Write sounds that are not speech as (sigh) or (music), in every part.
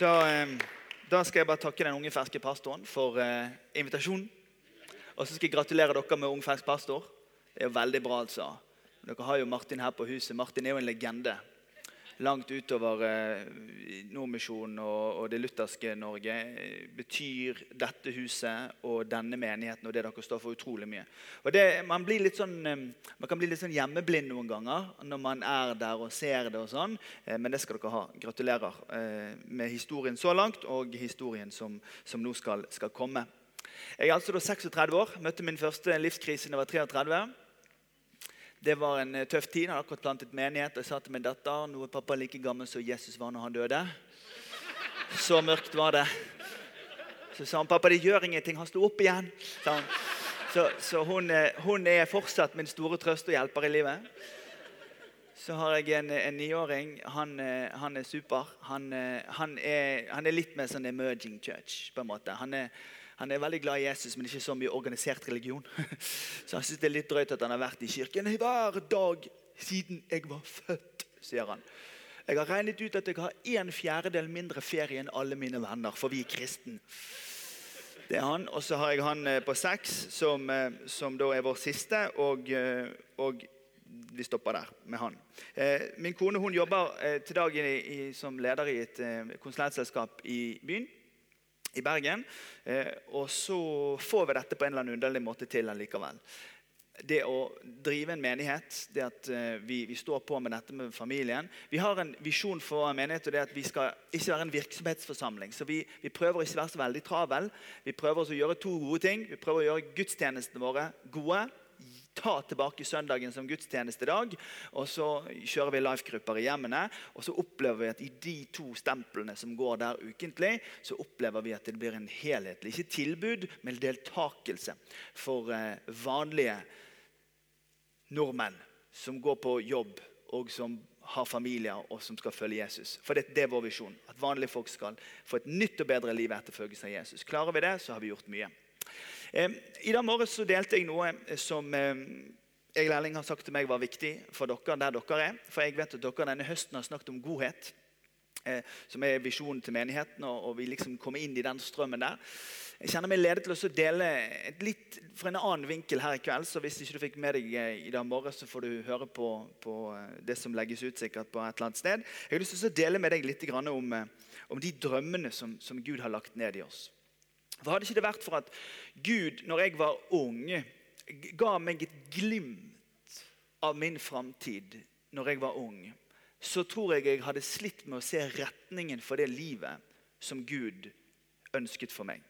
Da, da skal jeg bare takke den unge, ferske pastoren for eh, invitasjonen. Og så skal jeg gratulere dere med ung, fersk pastor. Det er jo veldig bra, altså. Dere har jo Martin her på huset. Martin er jo en legende. Langt utover eh, Nordmisjonen og, det lutherske Norge eh, betyr dette huset og denne menigheten og det dere står for, utrolig mye. Og det, man, sånn, eh, man kan bli litt sånn hjemmeblind noen ganger når man er der og ser det. og sånn, Men det skal dere ha. Gratulerer med historien så langt og historien som, som nå skal, skal komme. Jeg er altså da 36 år. Møtte min første livskrise da jeg var 33. Det var en eh, tøff tid. Han hadde akkurat plantet menighet. og Jeg sa til min datter nå er pappa like gammel som Jesus var når han døde. Så mørkt var det. Så sa han pappa det gjør ingenting, han sto opp igjen. Så, så hun, eh, hun, er fortsatt min store trøst og hjelper i livet. Så har jeg en, en niåring. Han, eh, han, er super. Han, han, er, han er litt mer sånn emerging church. på en måte. Han er han er veldig glad i Jesus, men ikke så mye organisert religion. (laughs) Så han syns det er litt drøyt at han har vært i kirken hver dag siden jeg var født, sier han. Jeg har regnet ut at jeg har en fjerdedel mindre ferie enn alle mine venner, for vi er kristen. Det er han. Og så har jeg han eh, på seks, som, eh, som da er vår siste. Og, eh, og, vi stopper der med han. Min kone hun jobber til dag i, i, som leder i et konsulentselskap i byen i Bergen. Eh, og så får vi dette på en eller annen underlig måte til allikevel. Det å drive en menighet, det at eh, vi, vi, står på med dette med familien Vi har en visjon for en menighet, og det at vi skal ikke være en virksomhetsforsamling. Så vi, vi prøver ikke å være så veldig travel. Vi prøver å gjøre to gode ting. Vi prøver å gjøre gudstjenestene våre gode ta tilbake søndagen som gudstjenestedag. Og så kjører vi life-grupper i hjemmene. Og så opplever vi at i de to stemplene som går der ukentlig, så opplever vi at det blir en helhetlig, ikke tilbud, men deltakelse for eh, vanlige nordmenn som går på jobb og som har familier og som skal følge Jesus. For det, det er vår visjon. At vanlige folk skal få et nytt og bedre liv etter følgelsen av Jesus. Klarer vi det, så har vi gjort mye. I dag morges delte jeg noe eh, som Egil Erling har sagt til meg var viktig for dere der dere er. For jeg vet at dere denne høsten har snakket om godhet. Eh, som er visjonen til menigheten, og, vi liksom kommer inn i den strømmen der. Jeg kjenner meg ledet til å dele litt fra en annen vinkel her i kveld. Så hvis ikke du fikk med deg eh, i dag morges, så får du høre på, på, det som legges ut sikkert på et eller annet sted. Jeg har lyst til å dele med deg litt om, om de drømmene som, som Gud har lagt ned i oss. For Hadde ikke det vært for at Gud, når jeg var ung, ga meg et glimt av min framtid når jeg var ung, så tror jeg jeg hadde slitt med å se retningen for det livet som Gud ønsket for meg.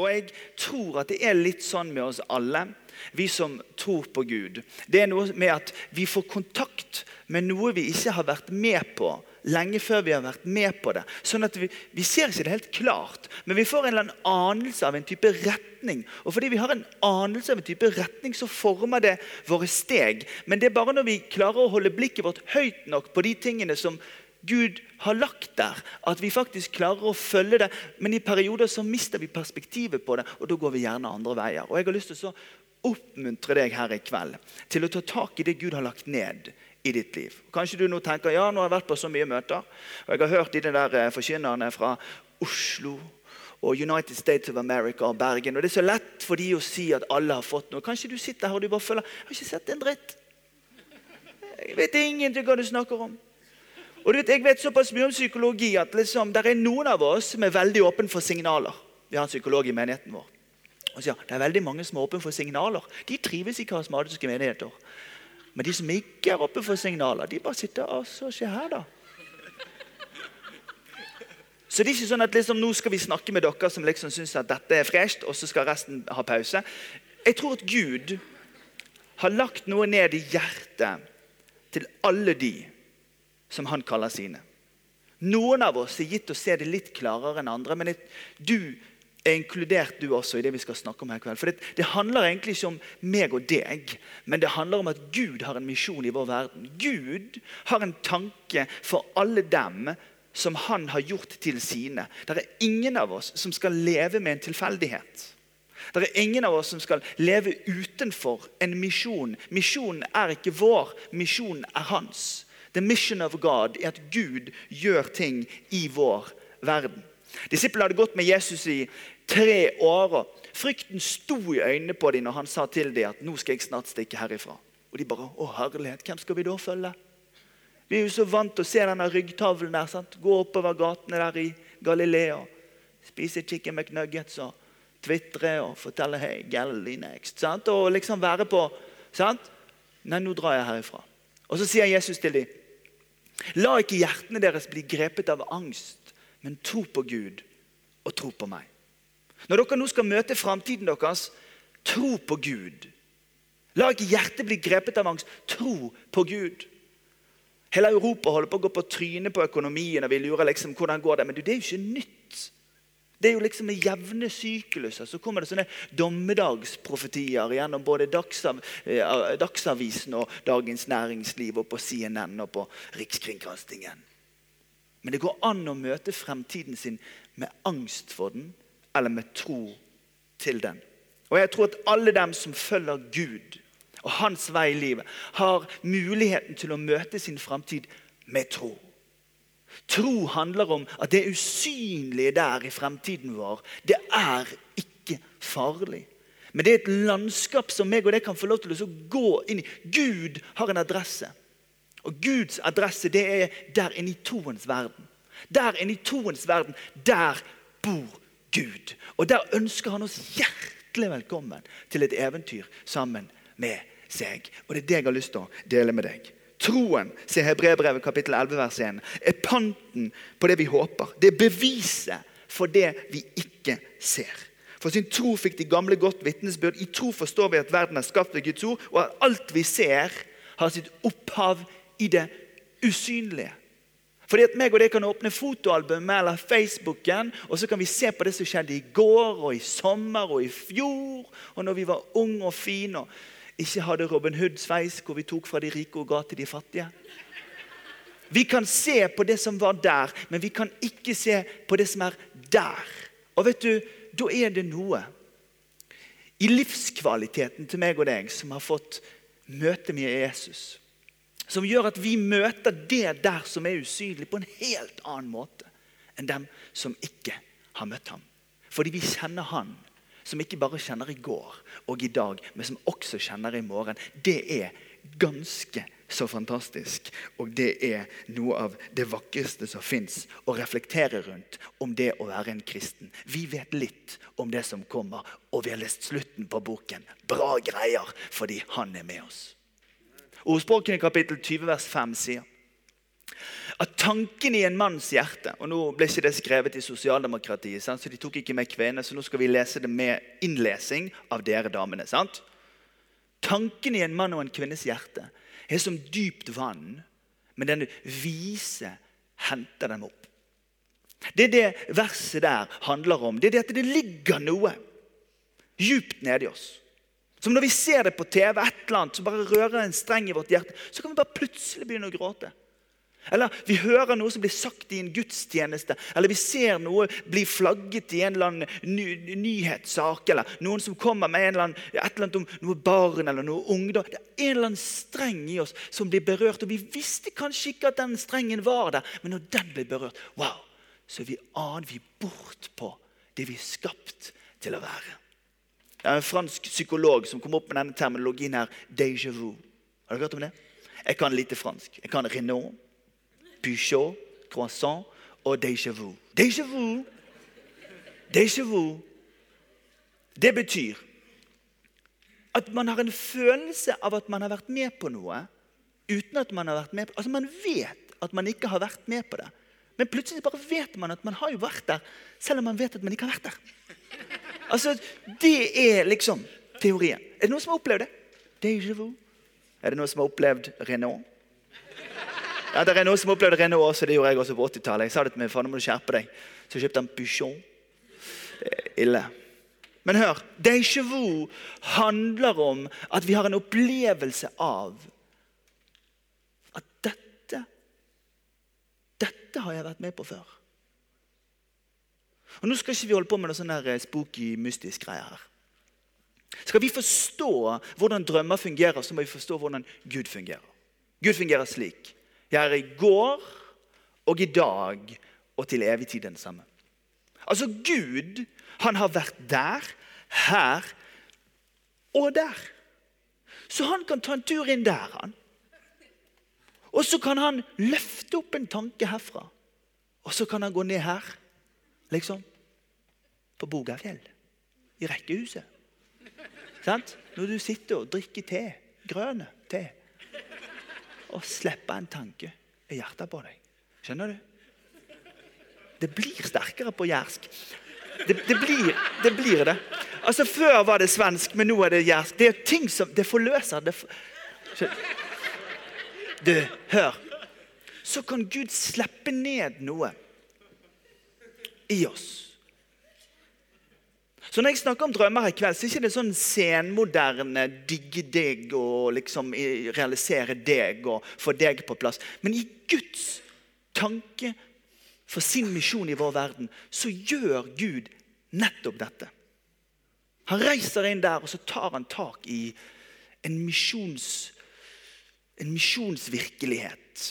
Og jeg tror at det er litt sånn med oss alle, vi som tror på Gud. Det er noe med at vi får kontakt med noe vi ikke har vært med på lenge før vi har vært med på det. Sånn at vi, vi ser ikke det helt klart, men vi får en eller annen anelse av en type retning. Og fordi vi har en anelse av en type retning, så former det våre steg. Men det er bare når vi klarer å holde blikket vårt høyt nok på de tingene som Gud har lagt der, at vi faktisk klarer å følge det. Men i perioder så mister vi perspektivet på det, og da går vi gjerne andre veier. Og jeg har lyst til å oppmuntre deg her i kveld til å ta tak i det Gud har lagt ned i ditt liv. Kanskje du nå tenker ja, nå har jeg vært på så mye møter. og Jeg har hørt de der eh, forkynnerne fra Oslo og United States of America og Bergen. og Det er så lett for de å si at alle har fått noe. Kanskje du sitter her og du bare føler jeg har ikke sett en dritt. Jeg vet ingenting hva du snakker om. Og du vet, Jeg vet såpass mye om psykologi at liksom, det er noen av oss som er veldig åpne for signaler. Vi har en psykolog i menigheten vår. Og sier, Det er veldig mange som er åpne for signaler. De trives i karismatiske menigheter. Men de som ikke er oppe for signaler, de bare sitter og så se her, da. Så det er ikke sånn at liksom, nå skal vi snakke med dere som liksom syns at dette er fresht, og så skal resten ha pause. Jeg tror at Gud har lagt noe ned i hjertet til alle de som han kaller sine. Noen av oss er gitt å se det litt klarere enn andre, men du er inkludert du også i det vi skal snakke om her i kveld. For det, det, handler egentlig ikke om meg og deg, men det handler om at Gud har en misjon i vår verden. Gud har en tanke for alle dem som han har gjort til sine. Det er ingen av oss som skal leve med en tilfeldighet. Det er ingen av oss som skal leve utenfor en misjon. Misjonen er ikke vår, misjonen er hans. The mission of God er at Gud gjør ting i vår verden. Disiplene hadde gått med Jesus i tre år. og Frykten sto i øynene på dem når han sa til dem at nå skal jeg snart stikke herifra. Og de bare Å, herlighet, hvem skal vi da følge? Vi er jo så vant til å se denne ryggtavlen der. sant? Gå oppover gatene der i Galilea. Spise chicken McNuggets og tvitre og fortelle hei, Galilee next. sant? Og liksom være på sant? Nei, nå drar jeg herifra. Og så sier Jesus til dem La ikke hjertene deres bli grepet av angst, men tro på Gud og tro på meg. Når dere nå skal møte framtiden deres, tro på Gud. La ikke hjertet bli grepet av angst. Tro på Gud. Hele Europa holder på å gå på trynet på økonomien, og vi lurer liksom hvordan går det Men det er jo ikke nytt. Det er jo liksom med jevne sykluser så kommer det sånne dommedagsprofetier gjennom både Dagsav, eh, Dagsavisen og Dagens Næringsliv og på CNN og på Rikskringkastingen. Men det går an å møte fremtiden sin med angst for den eller med tro til den. Og jeg tror at alle dem som følger Gud, og hans vei i livet, har muligheten til å møte sin fremtid med tro. Tro handler om at det usynlige der i fremtiden vår, det er ikke farlig. Men det er et landskap som meg og det kan få lov til å gå inn i. Gud har en adresse. Og Guds adresse det er der inne i troens verden. Der inne i troens verden, der bor Gud. Og der ønsker han oss hjertelig velkommen til et eventyr sammen med seg. Og det er det jeg har lyst til å dele med deg. Troen sier Hebrebrevet kapittel 11 vers 1, er panten på det vi håper. Det er beviset for det vi ikke ser. For sin tro fikk de gamle godt vitnesbyrd. I tro forstår vi at verden er skapt ved Guds ord, og at alt vi ser, har sitt opphav i det usynlige. Fordi at meg og deg kan åpne fotoalbumet eller Facebooken, og så kan vi se på det som skjedde i går og i sommer og i fjor, og når vi var unge og fine. og ikke hadde Robin Hood-sveis, hvor vi tok fra de rike og ga til de fattige. Vi kan se på det som var der, men vi kan ikke se på det som er der. Og vet du, Da er det noe i livskvaliteten til meg og deg som har fått møte med Jesus. Som gjør at vi møter det der som er usynlig, på en helt annen måte enn dem som ikke har møtt ham. Fordi vi kjenner Han som ikke bare kjenner i går og i dag, men som også kjenner i morgen, det er ganske så fantastisk. Og det er noe av det vakreste som fins å reflektere rundt om det å være en kristen. Vi vet litt om det som kommer, og vi har lest slutten på boken. Bra greier, fordi han er med oss. Ordspråkene kapittel 20 vers 5 sier at tanken i en manns hjerte og Nå ble ikke det skrevet i sosialdemokratiet, så de tok ikke med kvener, så nå skal vi lese det med innlesing av dere damene. sant? Tanken i en mann og en kvinnes hjerte er som dypt vann, men den vise henter dem opp. Det er det verset der handler om. Det er det at det ligger noe djupt nedi oss. Som når vi ser det på TV, et eller annet som bare rører en streng i vårt hjerte, så kan vi bare plutselig begynne å gråte. Eller vi hører noe som blir sagt i en gudstjeneste, eller vi ser noe bli flagget i en eller annen ny, nyhetssak, eller noen som kommer med eller annen, et eller annet om noe barn eller noe ungdom. Det er en eller annen streng i oss som blir berørt. og Vi visste kanskje ikke at den strengen var der, men når den blir berørt, wow, så vi aner vi bort på det vi er skapt til å være. Det er en fransk psykolog som kom opp med denne terminologien her, déjà vu. Har dere hørt om det? Jeg kan lite fransk. Jeg kan Renault. Peugeot, croissant og déjà vu. Déjà vu. Déjà vu. Det betyr at man har en følelse av at man har vært med på noe uten at man har vært med på Altså Man vet at man ikke har vært med på det. Men plutselig bare vet man at man har jo vært der, selv om man vet at man ikke har vært der. Altså, Det er liksom teorien. Er det noen som har opplevd det? Déjà vu. Er det noen som har opplevd Renault? Ja, det er noen som har opplevd Renault også. Det gjorde jeg også på 80-tallet. Jeg sa det til meg, faen, nå må du skjerpe deg. Så jeg kjøpte han Bouchon. Ille. Men hør. Déjà vu handler om at vi har en opplevelse av at dette Dette har jeg vært med på før. Og Nå skal ikke vi holde på med noe sånn der spooky, mystisk greier her. Skal vi forstå hvordan drømmer fungerer, så må vi forstå hvordan Gud fungerer. Gud fungerer slik. Jeg er i går og i dag og til evig tid den samme. Altså Gud, han har vært der, her og der. Så han kan ta en tur inn der, han. Og så kan han løfte opp en tanke herfra. Og så kan han gå ned her, liksom. På Bogafjell. I rekkehuset. Sant? Når du sitter og drikker te. Grønne te. Og slipper en tanke i hjertet på deg. Skjønner du? Det blir sterkere på jærsk. Det, det, blir, det, blir, det Altså Før var det svensk, men nå er det jærsk. Det er ting som Det forløser. Det for... Du, hør. Så kan Gud slippe ned noe i oss. Så når jeg snakker om drømmer i kveld, så er det ikke sånn senmoderne digge deg og liksom realisere deg og få deg på plass. Men i Guds tanke for sin misjon i vår verden, så gjør Gud nettopp dette. Han reiser inn der, og så tar han tak i en, misjons, en misjonsvirkelighet.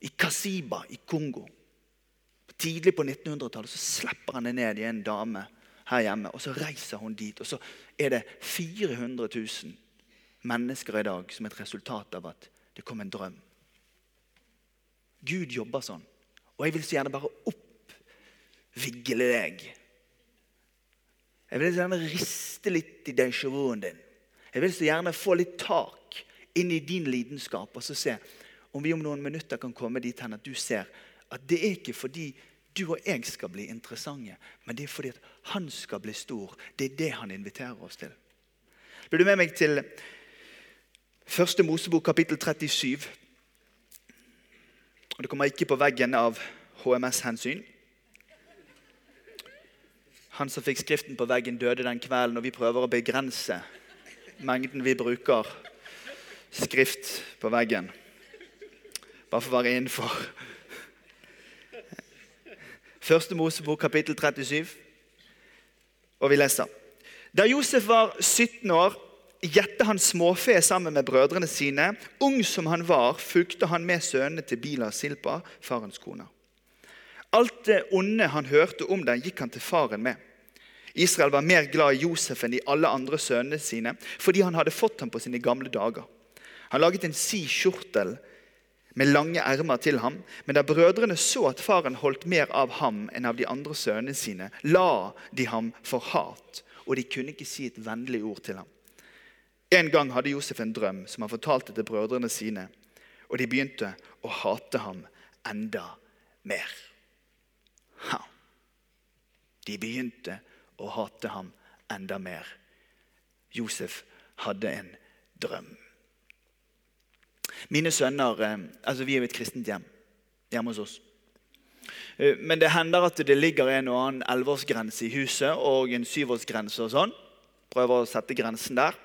I Kasiba i Kongo. Tidlig på 1900-tallet så slipper han det ned i en dame her hjemme. og Så reiser hun dit, og så er det 400 000 mennesker i dag som et resultat av at det kom en drøm. Gud jobber sånn. Og jeg vil så gjerne bare oppvigle deg. Jeg vil så gjerne riste litt i déjà vuen din. Jeg vil så gjerne få litt tak inn i din lidenskap og så se om vi om noen minutter kan komme dit hen at du ser at det er ikke fordi du og jeg skal bli interessante, men det er fordi at han skal bli stor. Det er det han inviterer oss til. Blir du med meg til første Mosebok kapittel 37? Og Det kommer ikke på veggen av HMS-hensyn. Han som fikk skriften på veggen, døde den kvelden, og vi prøver å begrense mengden vi bruker skrift på veggen. Bare for å være innenfor. Første Mosebok, kapittel 37, og vi leser. Da Josef var 17 år, gjette han småfe sammen med brødrene sine. Ung som han var, fulgte han med sønnene til Bila Silpa, farens kone. Alt det onde han hørte om dem, gikk han til faren med. Israel var mer glad i Josef enn i alle andre sønnene sine, fordi han hadde fått ham på sine gamle dager. Han laget en si skjortel med lange ermer til ham, men da brødrene så at faren holdt mer av ham enn av de andre sønnene sine, la de ham for hat, og de kunne ikke si et vennlig ord til ham. En gang hadde Josef en drøm som han fortalte til brødrene sine. Og de begynte å hate ham enda mer. Ha. De begynte å hate ham enda mer. Josef hadde en drøm. Mine sønner eh, altså Vi er jo et kristent hjem hjemme hos oss. Eh, men det hender at det ligger en og annen elleveårsgrense i huset og en syvårsgrense. og sånn. Prøver å sette grensen der.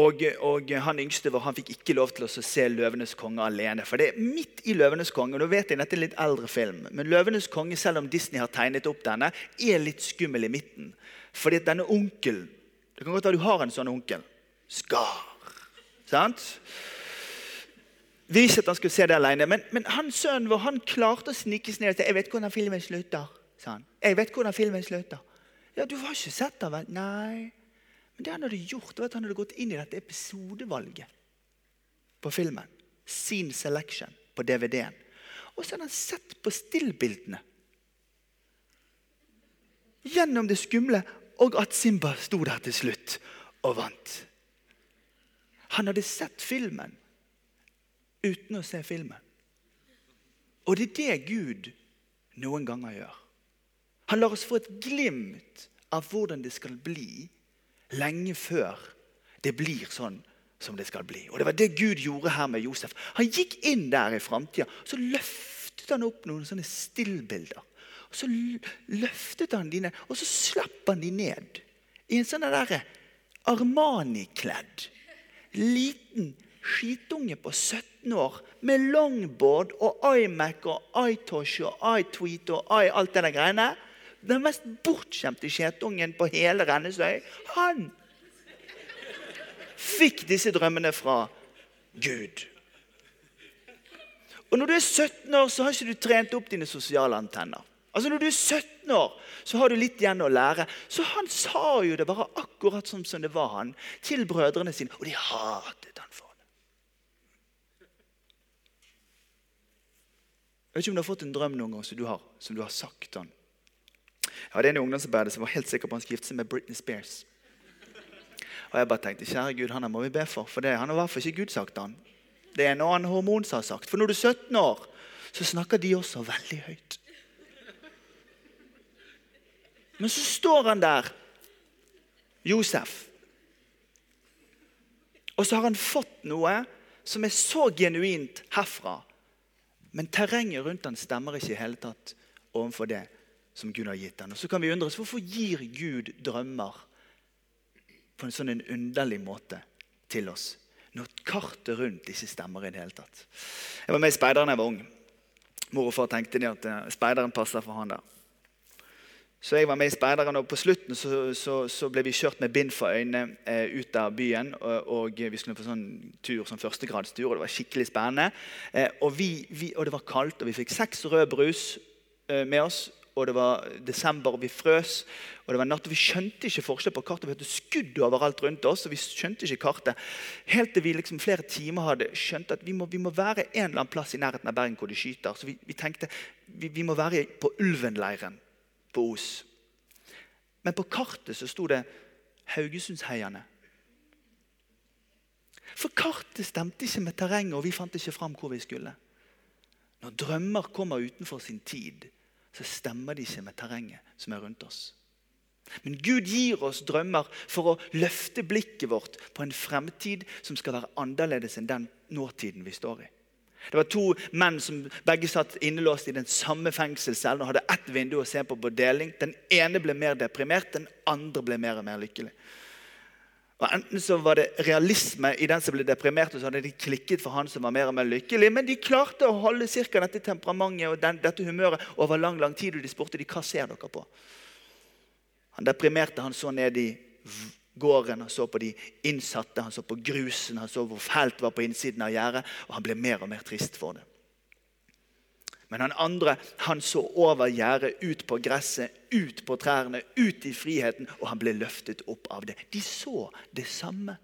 Og, og, Han yngste vår han fikk ikke lov til å se 'Løvenes konge' alene. For det er midt i 'Løvenes konge'. Nå vet jeg dette er en litt eldre film, men 'Løvenes konge', selv om Disney har tegnet opp denne, er litt skummel i midten. Fordi at denne onkelen Det kan godt være du har en sånn onkel. Skar. Sant? Vi visste at han skulle se det alene, men, men hans sønnen vår han klarte å snike seg ned og si 'Jeg vet hvordan filmen slutter'. sa han. 'Jeg vet hvordan filmen slutter'. Ja, Du har ikke sett den, vel? Nei. Men det han hadde gjort, var at han hadde gått inn i dette episodevalget på filmen. Scene selection på DVD-en. Og så hadde han sett på stillbildene. Gjennom det skumle, og at Simba sto der til slutt og vant. Han hadde sett filmen uten å se filmen. Og det er det Gud noen ganger gjør. Han lar oss få et glimt av hvordan det skal bli lenge før det blir sånn som det skal bli. Og Det var det Gud gjorde her med Josef. Han gikk inn der i framtida. Så løftet han opp noen sånne stillbilder. Og Så løftet han de ned, og så slapp han de ned i en sånn Armani-kledd liten skitunge på 17 år med longboard og iMac og iTosh og iTweet og i alt det der greiene den mest bortskjemte skjetungen på hele Rennesøy, han fikk disse drømmene fra Gud. Og når du er 17 år, så har ikke du trent opp dine sosiale antenner. Altså Når du er 17 år, så har du litt igjen å lære. Så han sa jo det bare akkurat som, det var han, til brødrene sine. Og de hatet han for det. Jeg vet ikke om du har fått en drøm noen gang som du har, som du har sagt han. Jeg hadde en i ungdomsarbeidet som var helt sikker på han skulle gifte seg med Britney Spears. Og jeg bare tenkte kjære Gud, han må vi be for. For det, han har i hvert fall ikke Gud sagt han. Det er en annen hormon som har sagt. For når du er 17 år, så snakker de også veldig høyt. Men så står han der, Josef. Og så har han fått noe som er så genuint herfra. Men terrenget rundt han stemmer ikke i hele tatt overfor det som Gud har gitt han. Og Så kan vi undres hvorfor gir Gud drømmer på en sånn en underlig måte til oss når kartet rundt ikke stemmer i det hele tatt. Jeg var med i Speideren da jeg var ung. Mor og far tenkte at eh, speideren passer for han der. Så jeg var med i Speideren, og på slutten så, så, så, ble vi kjørt med bind for øynene eh, ut av byen. Og, og, vi skulle på sånn tur, som førstegradstur, og det var skikkelig spennende. Eh, og, vi, vi, og, det var kaldt, og vi fikk seks rød brus eh, med oss. Og det var desember, og vi frøs. Og det var natt, og vi skjønte ikke forskjell på kartet. Vi hadde skudd overalt rundt oss, og vi skjønte ikke kartet. Helt til vi liksom flere timer hadde skjønt at vi må, vi må være en eller annen plass i nærheten av Bergen hvor de skyter. Så vi, vi tenkte vi, vi må være på Ulven-leiren på Os. Men på kartet så sto det Haugesundsheiane. For kartet stemte ikke med terrenget, og vi fant ikke fram hvor vi skulle. Når drømmer kommer utenfor sin tid, så stemmer de ikke med terrenget som er rundt oss. Men Gud gir oss drømmer for å løfte blikket vårt på en fremtid som skal være annerledes enn den nåtiden vi står i. Det var to menn som begge satt innelåst i den samme fengselscellen og hadde ett vindu å se på på deling. Den ene ble mer deprimert, den andre ble mer og mer lykkelig. Og Enten så var det realisme i den som ble deprimert, og så hadde de klikket for han som var mer og mer lykkelig. Men de klarte å holde cirka dette temperamentet og den, dette humøret over lang lang tid. Og de spurte de, hva ser dere på. Han deprimerte, han så ned i gården, han så på de innsatte, han så på grusen, han så hvor fælt det var på innsiden av gjerdet, og han ble mer og mer trist for det. Men han andre han så over gjerdet, ut på gresset, ut på trærne, ut i friheten, og han ble løftet opp av det. De så det samme.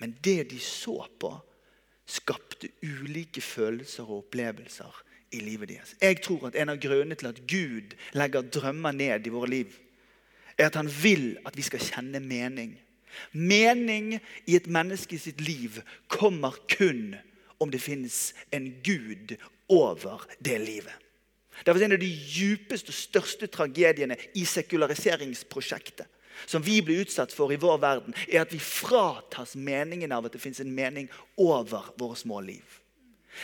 Men det de så på, skapte ulike følelser og opplevelser i livet deres. Jeg tror at en av grunnene til at Gud legger drømmer ned i våre liv, er at han vil at vi skal kjenne mening. Mening i et menneske sitt liv kommer kun om det finnes en Gud over det livet. Det er en av de djupeste og største tragediene i sekulariseringsprosjektet. Som vi blir utsatt for i vår verden, er at vi fratas meningen av at det finnes en mening over våre små liv.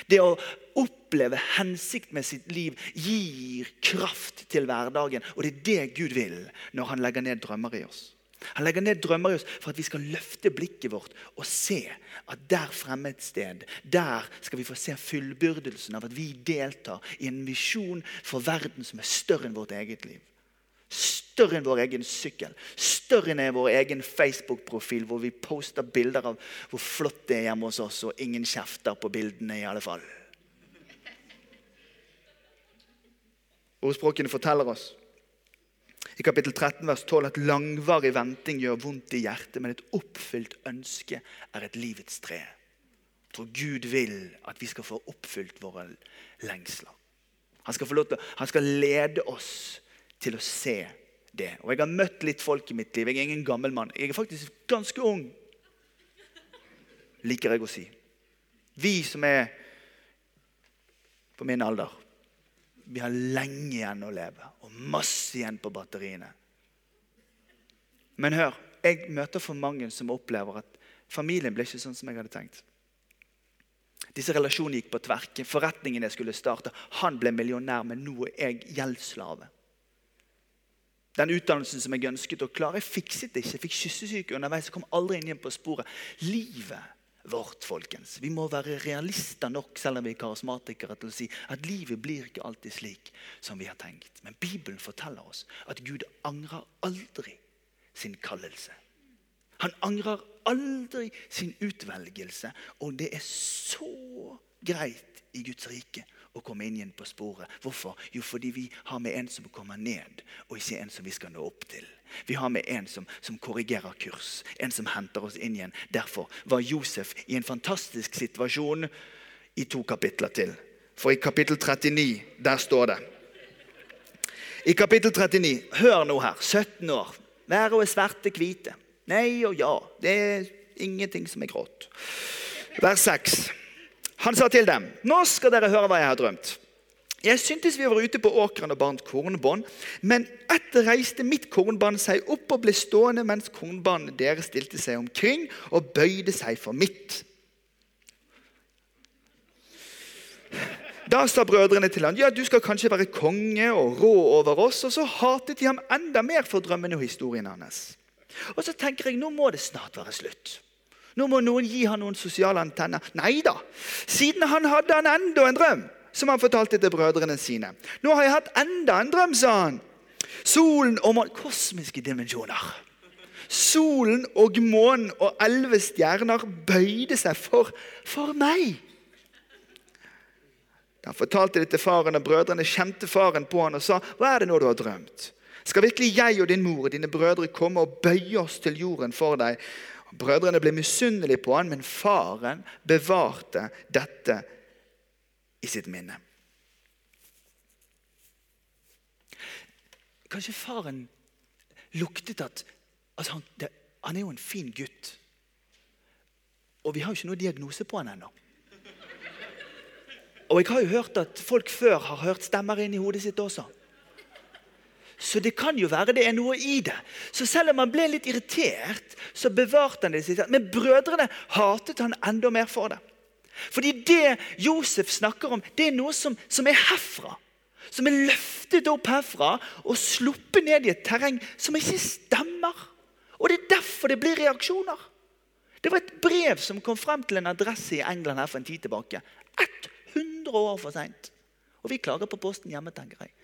Det å oppleve hensikt med sitt liv gir kraft til hverdagen. Og det er det Gud vil når han legger ned drømmer i oss. Han legger ned drømmer i oss for at vi skal løfte blikket vårt og se at der fremme et sted, der skal vi få se fullbyrdelsen av at vi deltar i en visjon for verden som er større enn vårt eget liv. Større enn vår egen sykkel. Større enn vår egen Facebook-profil, hvor vi poster bilder av hvor flott det er hjemme hos oss, og ingen kjefter på bildene i alle fall. Ordspråkene forteller oss i kapittel 13 vers 12 at langvarig venting gjør vondt i hjertet, men et oppfylt ønske er et livets tre. Jeg tror Gud vil at vi skal få oppfylt våre lengsler. Han skal, lov han skal lede oss til å se det. Og jeg har møtt litt folk i mitt liv. Jeg er ingen gammel mann. Jeg er faktisk ganske ung, liker jeg å si. Vi som er på min alder, vi har lenge igjen å leve og masse igjen på batteriene. Men hør, jeg møter for mange som opplever at familien ble ikke sånn som jeg hadde tenkt. Disse relasjonene gikk på tverke. Forretningen jeg skulle starte, han ble millionær, men nå er jeg gjeldsslave. Den utdannelsen som jeg ønsket å klare, jeg fikset det ikke. Jeg fikk kyssesyke underveis. Jeg kom aldri inn igjen på sporet. Livet vårt, folkens. Vi må være realister nok, selv om vi er karismatikere, til å si at livet blir ikke alltid slik som vi har tenkt. Men Bibelen forteller oss at Gud angrer aldri sin kallelse. Han angrer aldri sin utvelgelse, og det er så greit i Guds rike å komme inn igjen på sporet. Hvorfor? Jo, fordi vi har med en som kommer ned, og ikke en som vi skal nå opp til. Vi har med en som, som korrigerer kurs, en som henter oss inn igjen. Derfor var Josef i en fantastisk situasjon i to kapitler til. For i kapittel 39, der står det I kapittel 39, hør nå her, 17 år. Været er svarte, hvite. Nei og ja. Det er ingenting som er grått. Vers 6. Han sa til dem, 'Nå skal dere høre hva jeg har drømt.' Jeg syntes vi var ute på åkeren og bandt kornbånd, men etter reiste mitt kornbånd seg opp og ble stående mens kornbåndet deres stilte seg omkring og bøyde seg for mitt. Da sa brødrene til ham, ja, du skal kanskje være konge og rå over oss. Og så hatet de ham enda mer for drømmene og historien hans. Og så tenker jeg, nå må det snart være slutt. Nå må noen gi han noen sosiale antenner. Nei da. Siden han hadde han enda en drøm, som han fortalte til brødrene sine. Nå har jeg hatt enda en drøm, sa han. Solen og månen Kosmiske dimensjoner. Solen og månen og elleve stjerner bøyde seg for, for meg. Da han fortalte det til faren, og brødrene kjente faren på han og sa, 'Hva er det nå du har drømt?' Skal virkelig jeg og din mor og dine brødre komme og bøye oss til jorden for deg? Brødrene ble misunnelige på han, men faren bevarte dette i sitt minne. Kanskje faren luktet at altså han, det, han, er jo en fin gutt. Og vi har jo ikke noe diagnose på han ennå. Og jeg har jo hørt at folk før har hørt stemmer inn i hodet sitt også. Så det kan jo være det er noe i det. Så selv om han ble litt irritert, så bevarte han det sitt. Men brødrene hatet han enda mer for det. Fordi det Josef snakker om, det er noe som, som er herfra. Som er løftet opp herfra og sluppet ned i et terreng som ikke stemmer. Og det er derfor det blir reaksjoner. Det var et brev som kom frem til en adresse i England her for en tid tilbake. 100 år for seint. Og vi klager på posten hjemme, tenker jeg.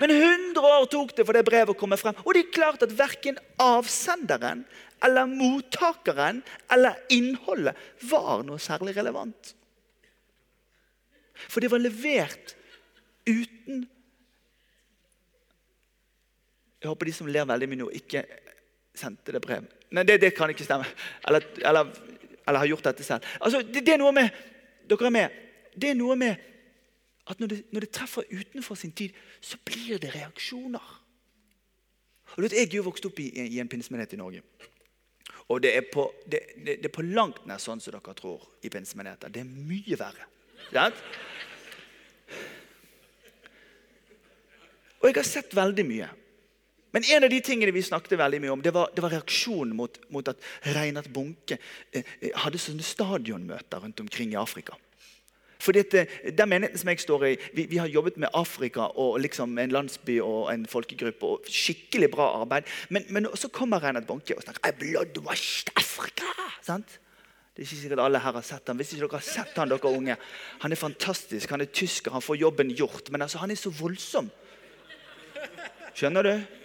Men 100 år tok det for det brevet å komme frem. Og det er klart at verken avsenderen eller mottakeren eller innholdet var noe særlig relevant. For det var levert uten Jeg håper de som ler veldig mye nå, ikke sendte det brev. Nei, det, det kan ikke stemme. Eller, eller, eller, har gjort dette selv. Altså, det, det, er noe med Dere er med. Det er noe med at når det, når det, treffer utenfor sin tid, så blir det reaksjoner. Og vet, Jeg er jo vokst opp i, i en pinsemenighet i Norge. Og det er, på, det, det, er på langt nær sånn som dere tror i pinsemenigheter. Det er mye verre. Ja? Og jeg har sett veldig mye. Men en av de tingene vi snakket veldig mye om, det var, det var reaksjonen mot, mot, at Reinhard Bunke eh, eh hadde sånne stadionmøter rundt omkring i Afrika. Fordi at eh, Den menigheten som jeg står i, vi, vi, har jobbet med Afrika og liksom en landsby og en folkegruppe. og Skikkelig bra arbeid. Men, men så kommer Reinhard Bonke og snakker bloodwashed Afrika. Sant? Det er ikke sikkert alle her har sett han. Hvis ikke dere har sett han, dere unge, Han er fantastisk. Han er tysker, han får jobben gjort. Men altså, han er så voldsom. Skjønner du?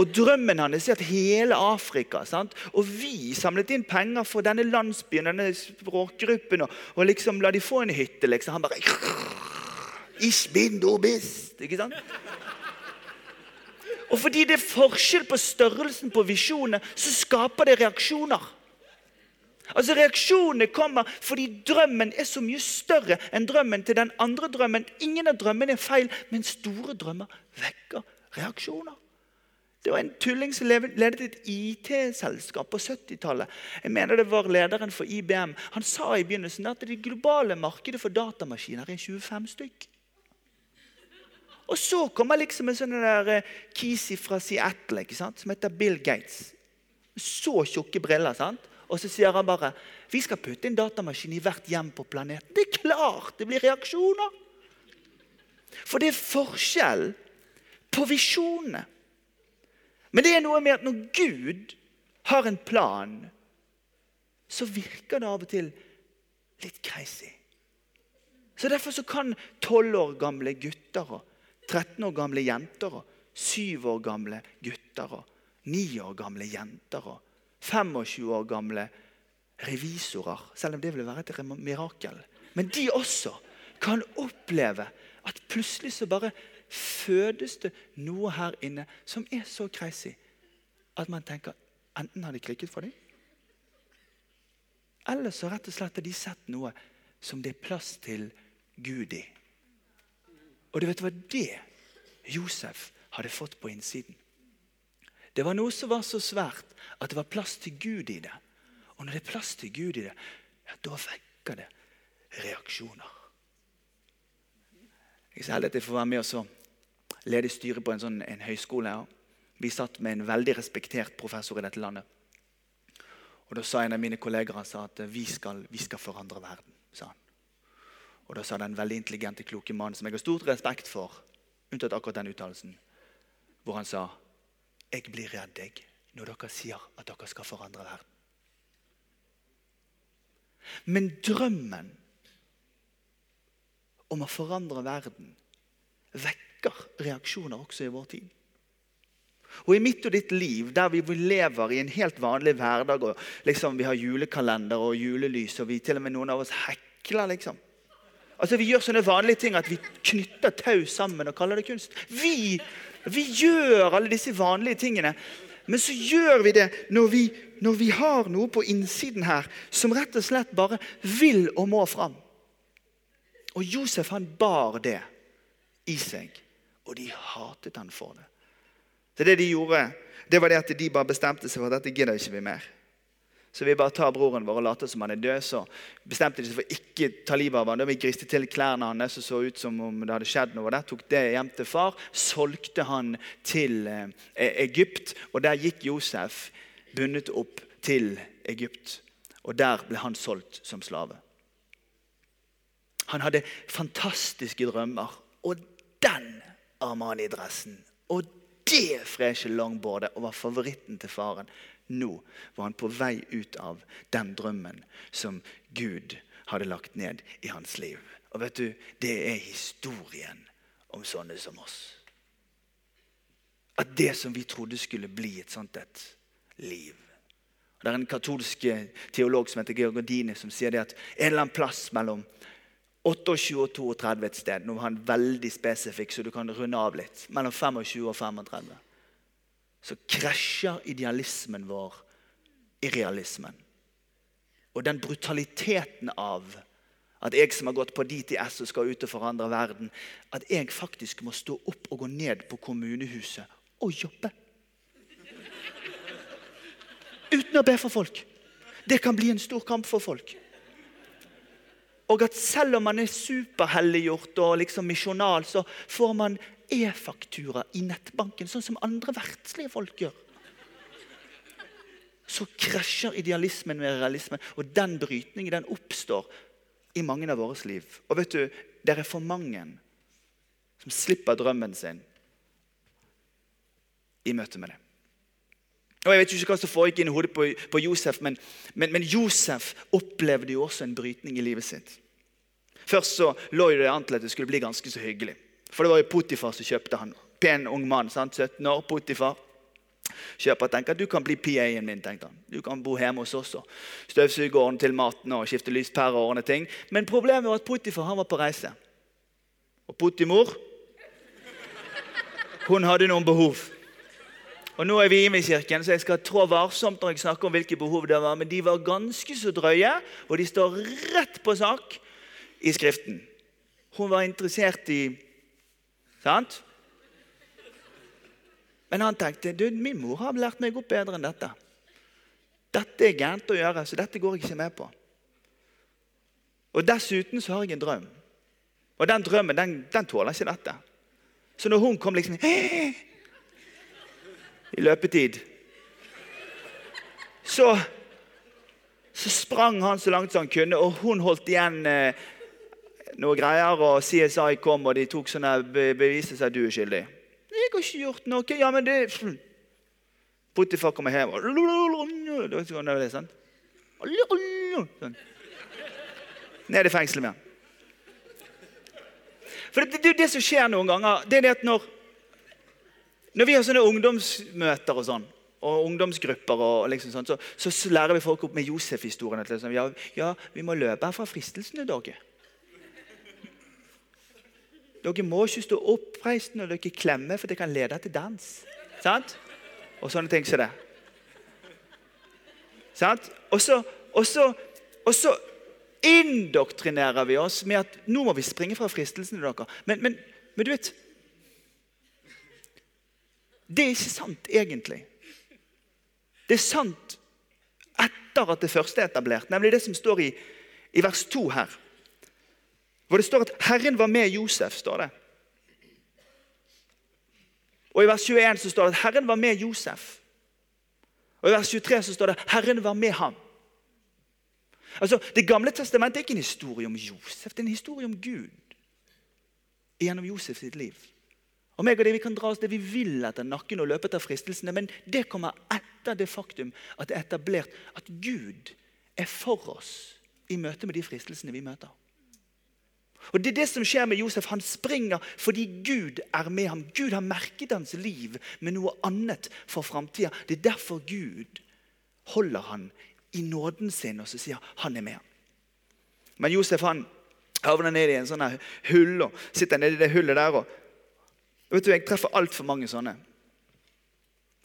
Og drømmen hans er at hele Afrika sant? Og vi samlet inn penger for denne landsbyen, denne språkgruppen, og, og liksom la de få en hytte. liksom. Han bare Ich bin du bist. Ikke sant? Og fordi det er forskjell på størrelsen på visjonene, så skaper det reaksjoner. Altså Reaksjonene kommer fordi drømmen er så mye større enn drømmen til den andre drømmen. Ingen av drømmene er feil, men store drømmer vekker reaksjoner. Det var en tulling som ledet et IT-selskap på 70-tallet. Jeg mener det var lederen for IBM. Han sa i begynnelsen at det globale markedet for datamaskiner er 25 stykk. Og så kommer liksom en sånn der eh, kisi fra Seattle ikke sant? som heter Bill Gates. Så tjukke briller. sant? Og så sier han bare vi skal putte en datamaskin i hvert hjem på planeten. Det er klart det blir reaksjoner! For det er forskjell på visjonene. Men det er noe med at når Gud har en plan, så virker det av og til litt crazy. Så Derfor så kan 12 år gamle gutter og 13 år gamle jenter og 7 år gamle gutter og 9 år gamle jenter og 25 år gamle revisorer. Selv om det vil være et mirakel. Men de også kan oppleve at plutselig så bare fødes det noe her inne som er så crazy at man tenker enten har de klikket for dem, eller så rett og slett har de sett noe som det er plass til Gud i. Og du vet hva det Josef hadde fått på innsiden? Det var noe som var så svært at det var plass til Gud i det. Og når det er plass til Gud i det, ja, da vekker det reaksjoner. Jeg er så heldig at jeg får være med og lede styret på en, sånn, en høyskole. Vi satt med en veldig respektert professor i dette landet. Og Da sa en av mine kolleger at vi skal, vi skal forandre verden. sa han. Og Da sa den veldig intelligente, kloke mannen som jeg har stort respekt for, unntatt akkurat den uttalelsen, hvor han sa jeg blir redd jeg, når dere sier at dere skal forandre verden. Men drømmen om å forandre verden vekker reaksjoner også i vår tid. Og I mitt og ditt liv, der vi lever i en helt vanlig hverdag og liksom Vi har julekalender og julelys, og vi til og med noen av oss hekler. liksom. Altså Vi gjør sånne vanlige ting at vi knytter tau sammen og kaller det kunst. Vi, vi gjør alle disse vanlige tingene. Men så gjør vi det når vi, når vi har noe på innsiden her som rett og slett bare vil og må fram. Og Josef han bar det i seg, og de hatet han for det. Så det de gjorde, det var det at de bare bestemte seg for at dette gidder ikke vi mer. Så vi bare tar broren vår og later som han er død. Så bestemte de seg for ikke ta livet av ham. Da vi griste til klærne hans og så ut som om det hadde skjedd noe der. Tok det hjem til far, solgte han til eh, Egypt. Og der gikk Josef bundet opp til Egypt. Og der ble han solgt som slave. Han hadde fantastiske drømmer. Og den Armani-dressen og det freshe longboardet og var favoritten til faren. Nå var han på vei ut av den drømmen som Gud hadde lagt ned i hans liv. Og vet du, Det er historien om sånne som oss. At det som vi trodde skulle bli et sånt et liv Det er en katolsk teolog som heter Georgodini, som sier det at en eller annen plass mellom 28 og 32 et sted. Nå var han veldig spesifikk, så du kan runde av litt. Mellom 25 og 35 så krasjer idealismen vår i realismen. Og den brutaliteten av at jeg som har gått på DTS og skal ut og forandre verden, at jeg faktisk må stå opp og gå ned på kommunehuset og jobbe. Uten å be for folk. Det kan bli en stor kamp for folk. Og at selv om man er superhelliggjort og liksom misjonal, så får man e-faktura i nettbanken, sånn som andre verdslige folk gjør. Så krasjer idealismen med realismen, og den brytningen den oppstår i mange av våre liv. Og vet du, det er for mange som slipper drømmen sin i møte med det. Og Jeg vet ikke hva som foregikk inn hodet på, på Josef, men, men, men, Josef opplevde jo også en brytning i livet sitt. Først så lå det an til at det skulle bli ganske så hyggelig. For det var jo Potifar som kjøpte han. Pen ung mann, sant? 17 år. Potifar. Kjøper tenker at du kan bli PA-en min. tenkte han. Du kan bo hjemme hos oss og støvsuge, ordne til maten og skifte lyspærer og ordne ting. Men problemet var at Potifar han var på reise. Og Potimor hun hadde noen behov. Og Nå er vi i kirken, så jeg skal trå varsomt når jeg snakker om hvilke behov det var. Men de var ganske så drøye, og de står rett på sak i Skriften. Hun var interessert i Sant? Men han tenkte du, min mor har lært meg opp bedre enn dette. Dette er gærent å gjøre, så dette går jeg ikke med på. Og Dessuten så har jeg en drøm. Og den drømmen den, den tåler ikke dette. Så når hun kom liksom (gasps) i løpetid så, så sprang han så langt som han kunne, og hun holdt igjen eh, noe greier, og CSI kom, og de tok sånne beviser seg at du er skyldig. 'Jeg har ikke gjort noe.' Ja, men det Potifar kommer hjem og sånn. sånn. Ned i fengselet med. For det, det, det, som skjer noen ganger, det er det at når, når vi har sånne ungdomsmøter og sånn, og ungdomsgrupper. og liksom sånn, så, så, lærer vi folk opp med Josef-historien. Liksom, ja, ja, vi må løpe her fra fristelsene, dere. Dere må ikke stå oppreist når dere klemmer, for det kan lede til dans. Sant? Og sånne ting som det. Sant? Og så, så, så indoktrinerer vi oss med at nå må vi springe fra fristelsene dere. Men, men, men du vet Det er ikke sant, egentlig. Det er sant etter at det første er etablert, nemlig det som står i, i vers 2 her. Hvor det står at 'Herren var med Josef'. står det. Og I vers 21 så står det at 'Herren var med Josef'. Og I vers 23 så står det 'Herren var med ham'. Altså, Det gamle testamentet er ikke en historie om Josef, det er en historie om Gud gjennom Josef sitt liv. Og meg og det Vi kan dra oss det vi vil etter nakken og løpe etter fristelsene, men det kommer etter det faktum at det er etablert at Gud er for oss i møte med de fristelsene vi møter. Og Det er det som skjer med Josef. Han springer fordi Gud er med ham. Gud har merket hans liv med noe annet for framtida. Det er derfor Gud holder han i nåden sin og så sier han er med. Men Josef han havner ned i en sånn hull og sitter nede i det hullet der. og vet du, Jeg treffer altfor mange sånne.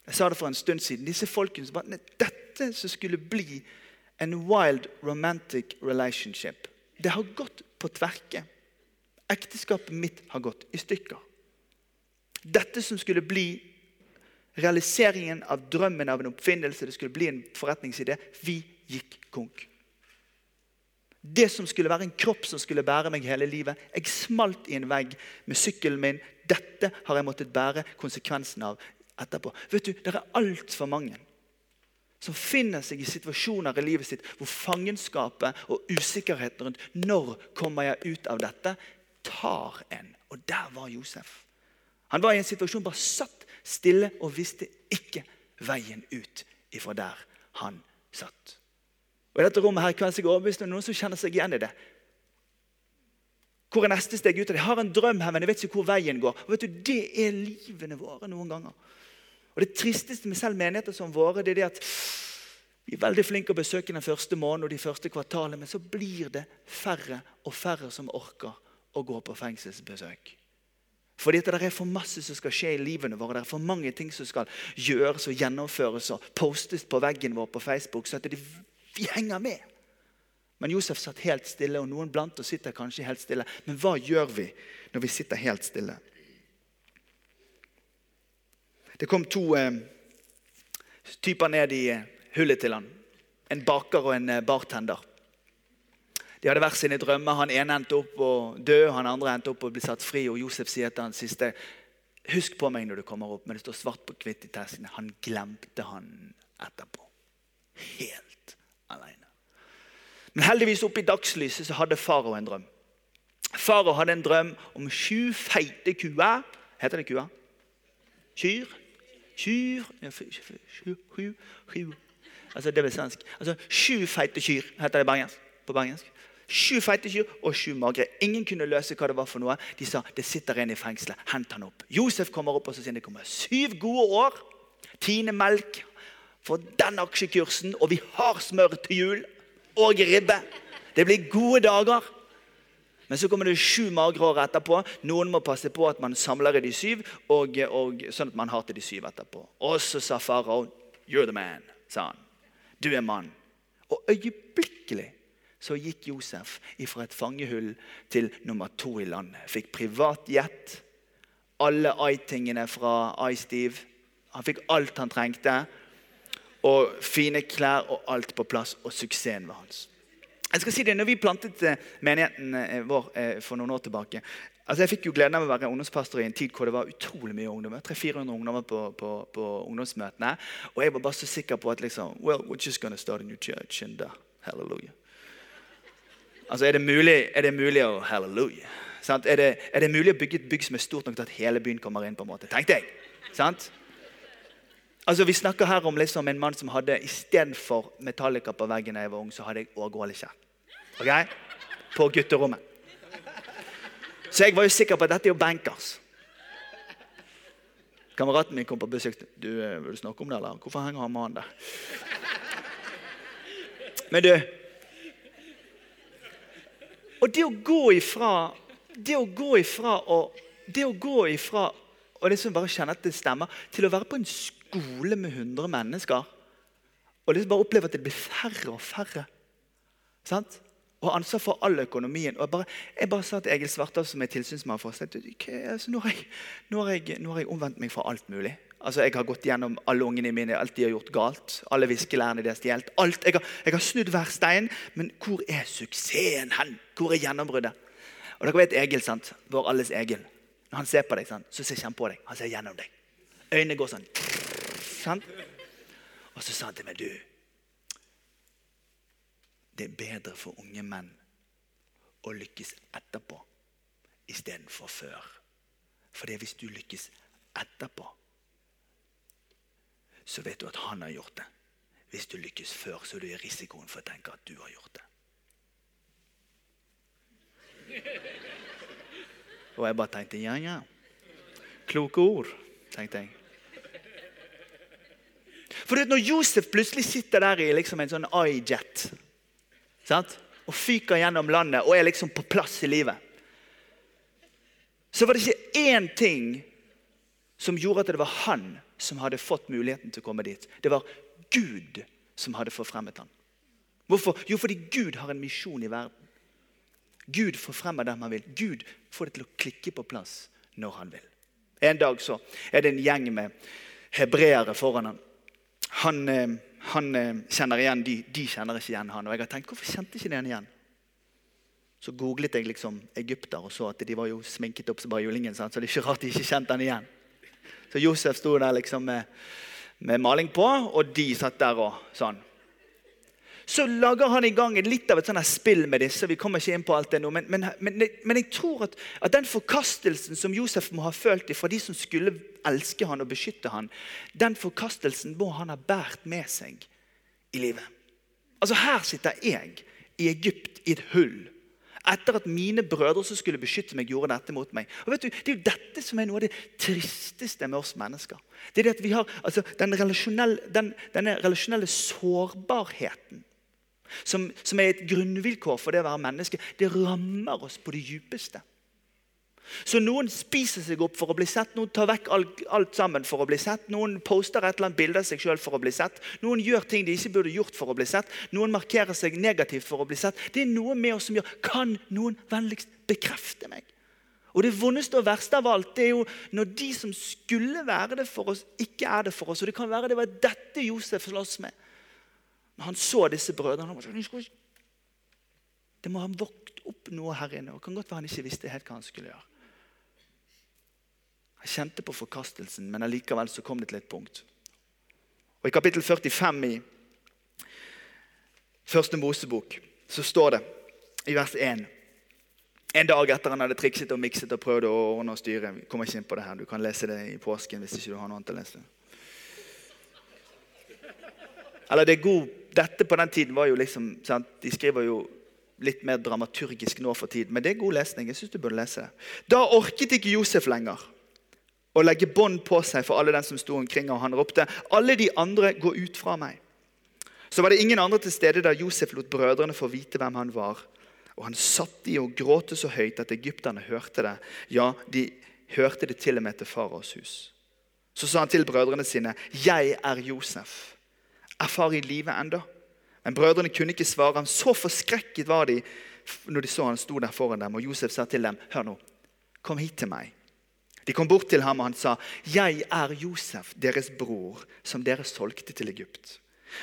Jeg sa det for en stund siden. Disse folkene som bare, Dette som skulle bli en wild romantic relationship, det har gått på tverke. Ekteskapet mitt har gått i stykker. Dette som skulle bli realiseringen av drømmen av en oppfinnelse, det skulle bli en forretningside, vi gikk konk. Det som skulle være en kropp som skulle bære meg hele livet. Jeg smalt i en vegg med sykkelen min. Dette har jeg måttet bære konsekvensen av etterpå. Vet du, Det er altfor mange som finner seg i situasjoner i livet sitt hvor fangenskapet og usikkerheten rundt når kommer jeg ut av dette, tar en. Og der var Josef. Han var i en situasjon bare satt stille og visste ikke veien ut ifra der han satt. Og I dette rommet her kan jeg overbevist om noen som kjenner seg igjen i det. Hvor er neste steg ut? av det? Jeg har en drøm her, men jeg vet ikke hvor veien går. Og vet du, Det er livene våre noen ganger. Og Det tristeste med selv menigheter som våre det er det at vi er veldig flinke å besøke den første måneden og de første kvartalene, men så blir det færre og færre som orker å gå på fengselsbesøk. Fordi det er for masse som skal skje i livene våre. Det er for mange ting som skal gjøres og gjennomføres og postes på veggen vår på Facebook. så at det, vi henger med. Men Josef satt helt stille, og noen blant oss sitter kanskje helt stille. Men hva gjør vi når vi sitter helt stille? Det kom to eh, typer ned i eh, hullet til han. En baker og en eh, bartender. De hadde hver sine drømmer. Han ene endte opp å dø, han andre endte opp å bli satt fri. og Josef sier til han siste Husk på meg når du kommer opp. Men det står svart på hvitt i testene. Han glemte han etterpå. Helt alene. Men heldigvis oppe i dagslyset så hadde farao en drøm. Farao hadde en drøm om sju feite kuer. Heter det kuer? Kyr? Kyr Sju Altså, det blir svensk. Altså, Sju feite kyr heter det på bergensk. Sju feite kyr og sju magre. Ingen kunne løse hva det var for noe. De sa det sitter en i fengselet. Hent han opp. Josef kommer opp og så sier det kommer syv gode år. Tine melk for den aksjekursen, og vi har smør til jul og ribbe. Det blir gode dager. Men så kommer det sju magre år etterpå. Noen må passe på at man samler i de syv, og, og, sånn at man har til de syv etterpå. Og så sa farao, 'You're the man', sa han. Du er mann. Og øyeblikkelig så gikk Josef fra et fangehull til nummer to i landet. Fikk privat jet, Alle I-tingene fra Steve, Han fikk alt han trengte. Og fine klær og alt på plass. Og suksessen var hans. Jeg skal si det, når vi plantet eh, menigheten eh, vår eh, for noen år tilbake altså Jeg fikk jo gleden av å være ungdomspastor i en tid hvor det var utrolig mye ungdommer. 300-400 ungdommer på, på, på, ungdomsmøtene. Og jeg var bare så sikker på at liksom, well, we're just gonna start a new church and uh, hallelujah. Altså, Er det mulig, er det mulig å halleluja? Er det, er det, mulig å bygge et bygg som er stort nok til at hele byen kommer inn? på en måte? Tenkte jeg. Sant? Altså, Vi snakker her om liksom en mann som hadde istedenfor Metallica på veggen da jeg var ung, så hadde jeg årgålekjær. Okay? På gutterommet. Så jeg var jo sikker på at dette er jo bankers. Kameraten min kom på besøk. Du, eh, vil du snakke om det, eller? Hvorfor henger han mannen der? Men du Og det å gå ifra Det å gå ifra og det å gå ifra og liksom bare kjenne at det stemmer, til å være på en skole med 100 mennesker og liksom bare oppleve at det blir færre og færre. Sant? Og ansvar for all økonomien. Og jeg bare, jeg bare sa til Egil Svartdal, som er tilsynsmann for oss, altså, nå, har jeg, nå, nå har jeg omvendt meg fra alt mulig. Altså, Jeg har gått gjennom alle ungene mine, alt de har gjort galt. Alle viskelærerne de har stjålet. alt. Jeg har, jeg har snudd hver stein. Men hvor er suksessen hen? Hvor er gjennombruddet? Og dere vet Egil, sant? vår alles Egil. Når han ser på deg, sant? så ser han på deg. Han ser gjennom deg. Øynene går sånn. Sant? Og så sa han til meg, du Det er bedre for unge menn å lykkes etterpå istedenfor før. For hvis du lykkes etterpå, så vet du at han har gjort det. Hvis du lykkes før, så er du i risikoen for å tenke at du har gjort det. Og jeg bare tenkte ja, ja. Kloke ord, tenkte jeg. For Når Josef plutselig sitter der i liksom en sånn iJet og fyker gjennom landet og er liksom på plass i livet, så var det ikke én ting som gjorde at det var han som hadde fått muligheten til å komme dit. Det var Gud som hadde forfremmet ham. Hvorfor? Jo, fordi Gud har en misjon i verden. Gud forfremmer dem han vil. Gud får det til å klikke på plass når han vil. En dag så er det en gjeng med hebreere foran ham. Han, eh, han eh, kjenner igjen de, de kjenner ikke igjen han. Og jeg har tenkt, hvorfor kjente ikke de han igjen? Så googlet jeg liksom Egypter og så at de var jo sminket opp som bare julingen. Så det er ikke rart de ikke kjente han igjen. Så Josef sto der liksom med, med, maling på, og de satt der og sånn. Så lager han i gang litt av et sånt spill med disse. vi kommer ikke inn på alt det nå, Men, men, men, men jeg tror at, at, den forkastelsen som Josef må ha følt fra de som skulle elske han og beskytte han, den forkastelsen må han ha båret med seg i livet. Altså Her sitter jeg i Egypt i et hull etter at mine brødre som skulle beskytte meg, gjorde dette mot meg. Og vet du, Det er jo dette som er noe av det tristeste med oss mennesker. Det er det at vi har altså, den relasjonelle, den, Denne relasjonelle sårbarheten som, som er et grunnvilkår for det å være menneske, det rammer oss på det djupeste. Så noen spiser seg opp for å bli sett, noen tar vekk alt, alt sammen for å bli sett. Noen poster et eller annet bilde av seg sjøl for å bli sett. Noen gjør ting de ikke burde gjort for å bli sett. Noen markerer seg negativt for å bli sett. Det er noe med oss som gjør Kan noen vennligst bekrefte meg? Og Det vondeste og verste av alt det er jo når de som skulle være det for oss, ikke er det for oss. Og Det kan være det var dette Josef slåss med. Når han så disse brødrene Det må ha våkt opp noe her inne. og kan godt være han ikke visste helt hva han skulle gjøre. Han kjente på forkastelsen, men allikevel så kom det til et punkt. Og I kapittel 45 i første Mosebok så står det i vers 1 En dag etter han hadde trikset og mikset og prøvd å ordne og styre Vi kommer ikke inn på det her, Du kan lese det i påsken hvis ikke du har noe annet å lese. Eller det er god, Dette på den tiden var jo liksom sant? De skriver jo litt mer dramaturgisk nå for tiden, men det er god lesning. jeg synes du burde lese det. Da orket ikke Josef lenger å legge bånd på seg for alle den som sto omkring. Og han ropte, 'Alle de andre, gå ut fra meg.' Så var det ingen andre til stede da Josef lot brødrene få vite hvem han var. Og han satt i og gråte så høyt at egypterne hørte det. Ja, de hørte det til og med til faraos hus. Så sa han til brødrene sine, 'Jeg er Josef. Er far i live enda?' Men brødrene kunne ikke svare ham. Så forskrekket var de når de så han sto der foran dem. Og Josef sa til dem, 'Hør nå, kom hit til meg.' De kom bort til ham, og han sa, 'Jeg er Josef, deres bror, som dere solgte til Egypt.'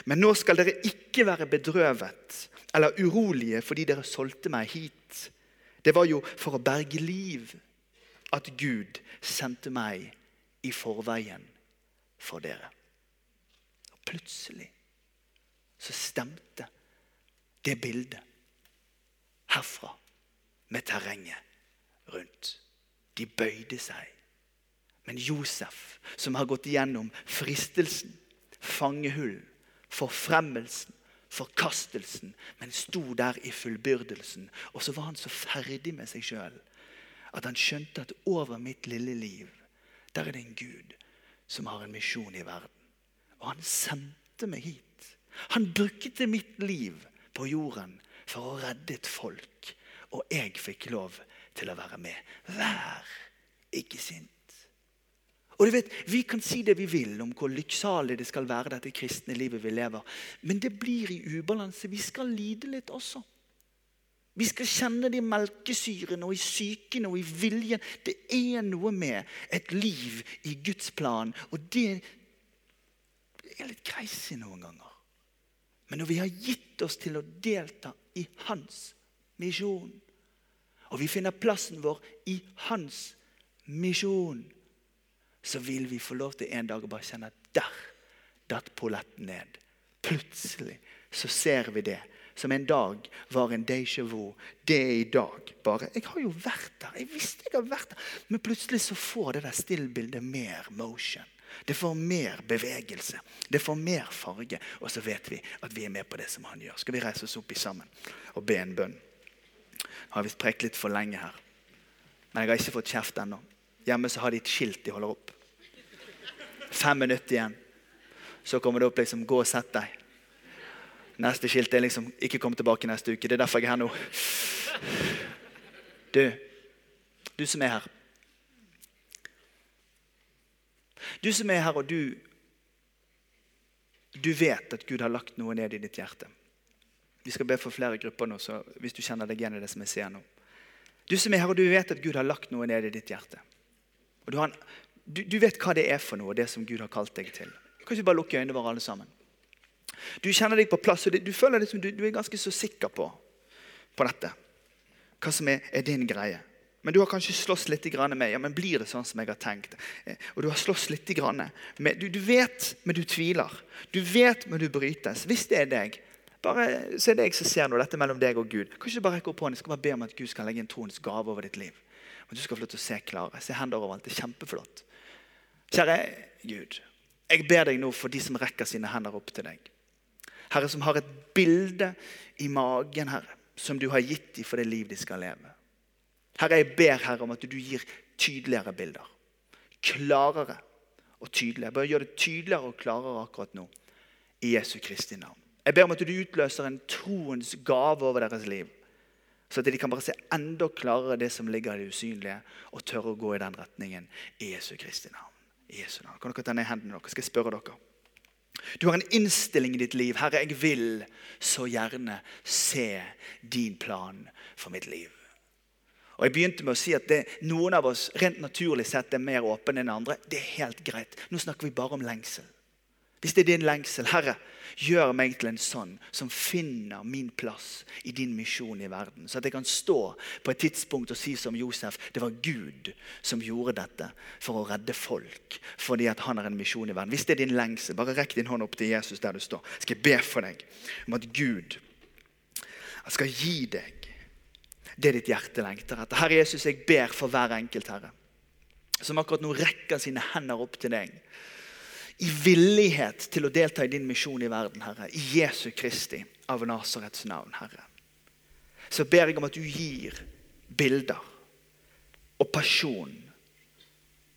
'Men nå skal dere ikke være bedrøvet eller urolige fordi dere solgte meg hit.' 'Det var jo for å berge liv at Gud sendte meg i forveien for dere.' Plutselig så stemte det bildet herfra med terrenget rundt. De bøyde seg men Josef, som har gått gjennom fristelsen, fangehull, forfremmelsen, forkastelsen, men sto der i fullbyrdelsen. Og så var han så ferdig med seg sjøl at han skjønte at over mitt lille liv, der er det en Gud som har en misjon i verden. Og han sendte meg hit. Han brukte mitt liv på jorden for å redde et folk. Og jeg fikk lov til å være med. Vær ikke sint. Og du vet, Vi kan si det vi vil om hvor lykksalig det skal være dette kristne livet vi lever. Men det blir i ubalanse. Vi skal lide litt også. Vi skal kjenne det i melkesyrene og i psyken og i viljen. Det er noe med et liv i Guds plan. Og det er litt crazy noen ganger. Men når vi har gitt oss til å delta i hans misjon, og vi finner plassen vår i hans misjon, så vil vi få lov til en dag å bare kjenne at der datt polletten ned. Plutselig så ser vi det som en dag var en déjà vu. Det er i dag bare. Jeg har jo vært der. Jeg visste jeg har vært der. Men plutselig så får det der stillbildet mer motion. Det får mer bevegelse. Det får mer farge. Og så vet vi at vi er med på det som han gjør. Skal vi reise oss opp i sammen og be en bønn? Nå har vi prekt litt for lenge her. Men jeg har ikke fått kjeft ennå. Hjemme så har de et skilt de holder opp. Fem minutter igjen. Så kommer det opp liksom 'Gå og sett deg'. Neste skilt er liksom 'Ikke kom tilbake neste uke'. Det er derfor jeg er her nå. Du, du som er her. Du som er her, og du Du vet at Gud har lagt noe ned i ditt hjerte. Vi skal be for flere grupper nå, så hvis du kjenner deg igjen i det som jeg sier nå. Du som er her, og du vet at Gud har lagt noe ned i ditt hjerte. Du, har, du, du vet hva det er for noe, det som Gud har kalt deg til. Kan vi bare lukke øynene våre alle sammen? Du kjenner deg på plass, og du føler liksom, du, du er ganske så sikker på, på dette. Hva som er, er, din greie. Men du har kanskje slåss litt med ja, men blir det sånn som jeg har tenkt. Eh, og Du har slåss litt med, du, du, vet, men du tviler. Du vet, men du brytes. Hvis det er deg, bare så er det jeg som ser noe, dette mellom deg og Gud. Kanskje du bare rekker opp hånden, skal bare be om at Gud skal legge en troens gave over ditt liv. Og du skal få lov til å se klare. Se hender overalt. Det er kjempeflott. Kjære Gud, jeg ber deg nå for de som rekker sine hender opp til deg. Herre, som har et bilde i magen, Herre, som du har gitt dem for det liv de skal leve. Herre, jeg ber Herre om at du gir tydeligere bilder. Klarere og tydeligere. Bare gjør det tydeligere og klarere akkurat nå. I Jesu Kristi navn. Jeg ber om at du utløser en troens gave over deres liv. Så at de kan bare se enda klarere det som ligger i det usynlige, og tørre å gå i den retningen. I Jesu Kristi navn. I Jesu navn. Kan dere ta ned hendene deres? Skal jeg spørre dere? Du har en innstilling i ditt liv. Herre, jeg vil så gjerne se din plan for mitt liv. Og Jeg begynte med å si at det, noen av oss rent naturlig sett er mer åpne enn andre. Det er helt greit. Nå snakker vi bare om lengsel. Hvis det er din lengsel, Herre, gjør meg til en sånn som finner min plass i din misjon i verden. Så at jeg kan stå på et tidspunkt og si som Josef det var Gud som gjorde dette for å redde folk. Fordi at han har en misjon i verden. Hvis det er din lengsel, bare rekk din hånd opp til Jesus der du står. Skal jeg be for deg om at Gud skal gi deg det ditt hjerte lengter etter. Herre Jesus, jeg ber for hver enkelt, Herre, som akkurat nå rekker sine hender opp til deg i villighet til å delta i din misjon i verden, Herre. I Jesu Kristi av Nasarets navn, Herre. Så ber jeg om at du gir bilder og pasjon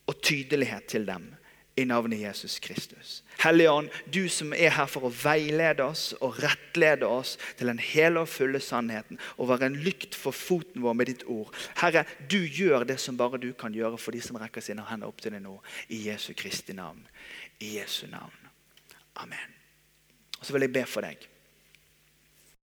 og tydelighet til dem i navnet Jesus Kristus. Hellige Ånd, du som er her for å veilede oss og rettlede oss til den hele og fulle sannheten og være en lykt for foten vår med ditt ord. Herre, du gjør det som bare du kan gjøre for de som rekker sine hender opp til deg nå. I Jesu Kristi navn. I Jesu navn. Amen. Og Så vil jeg be for deg.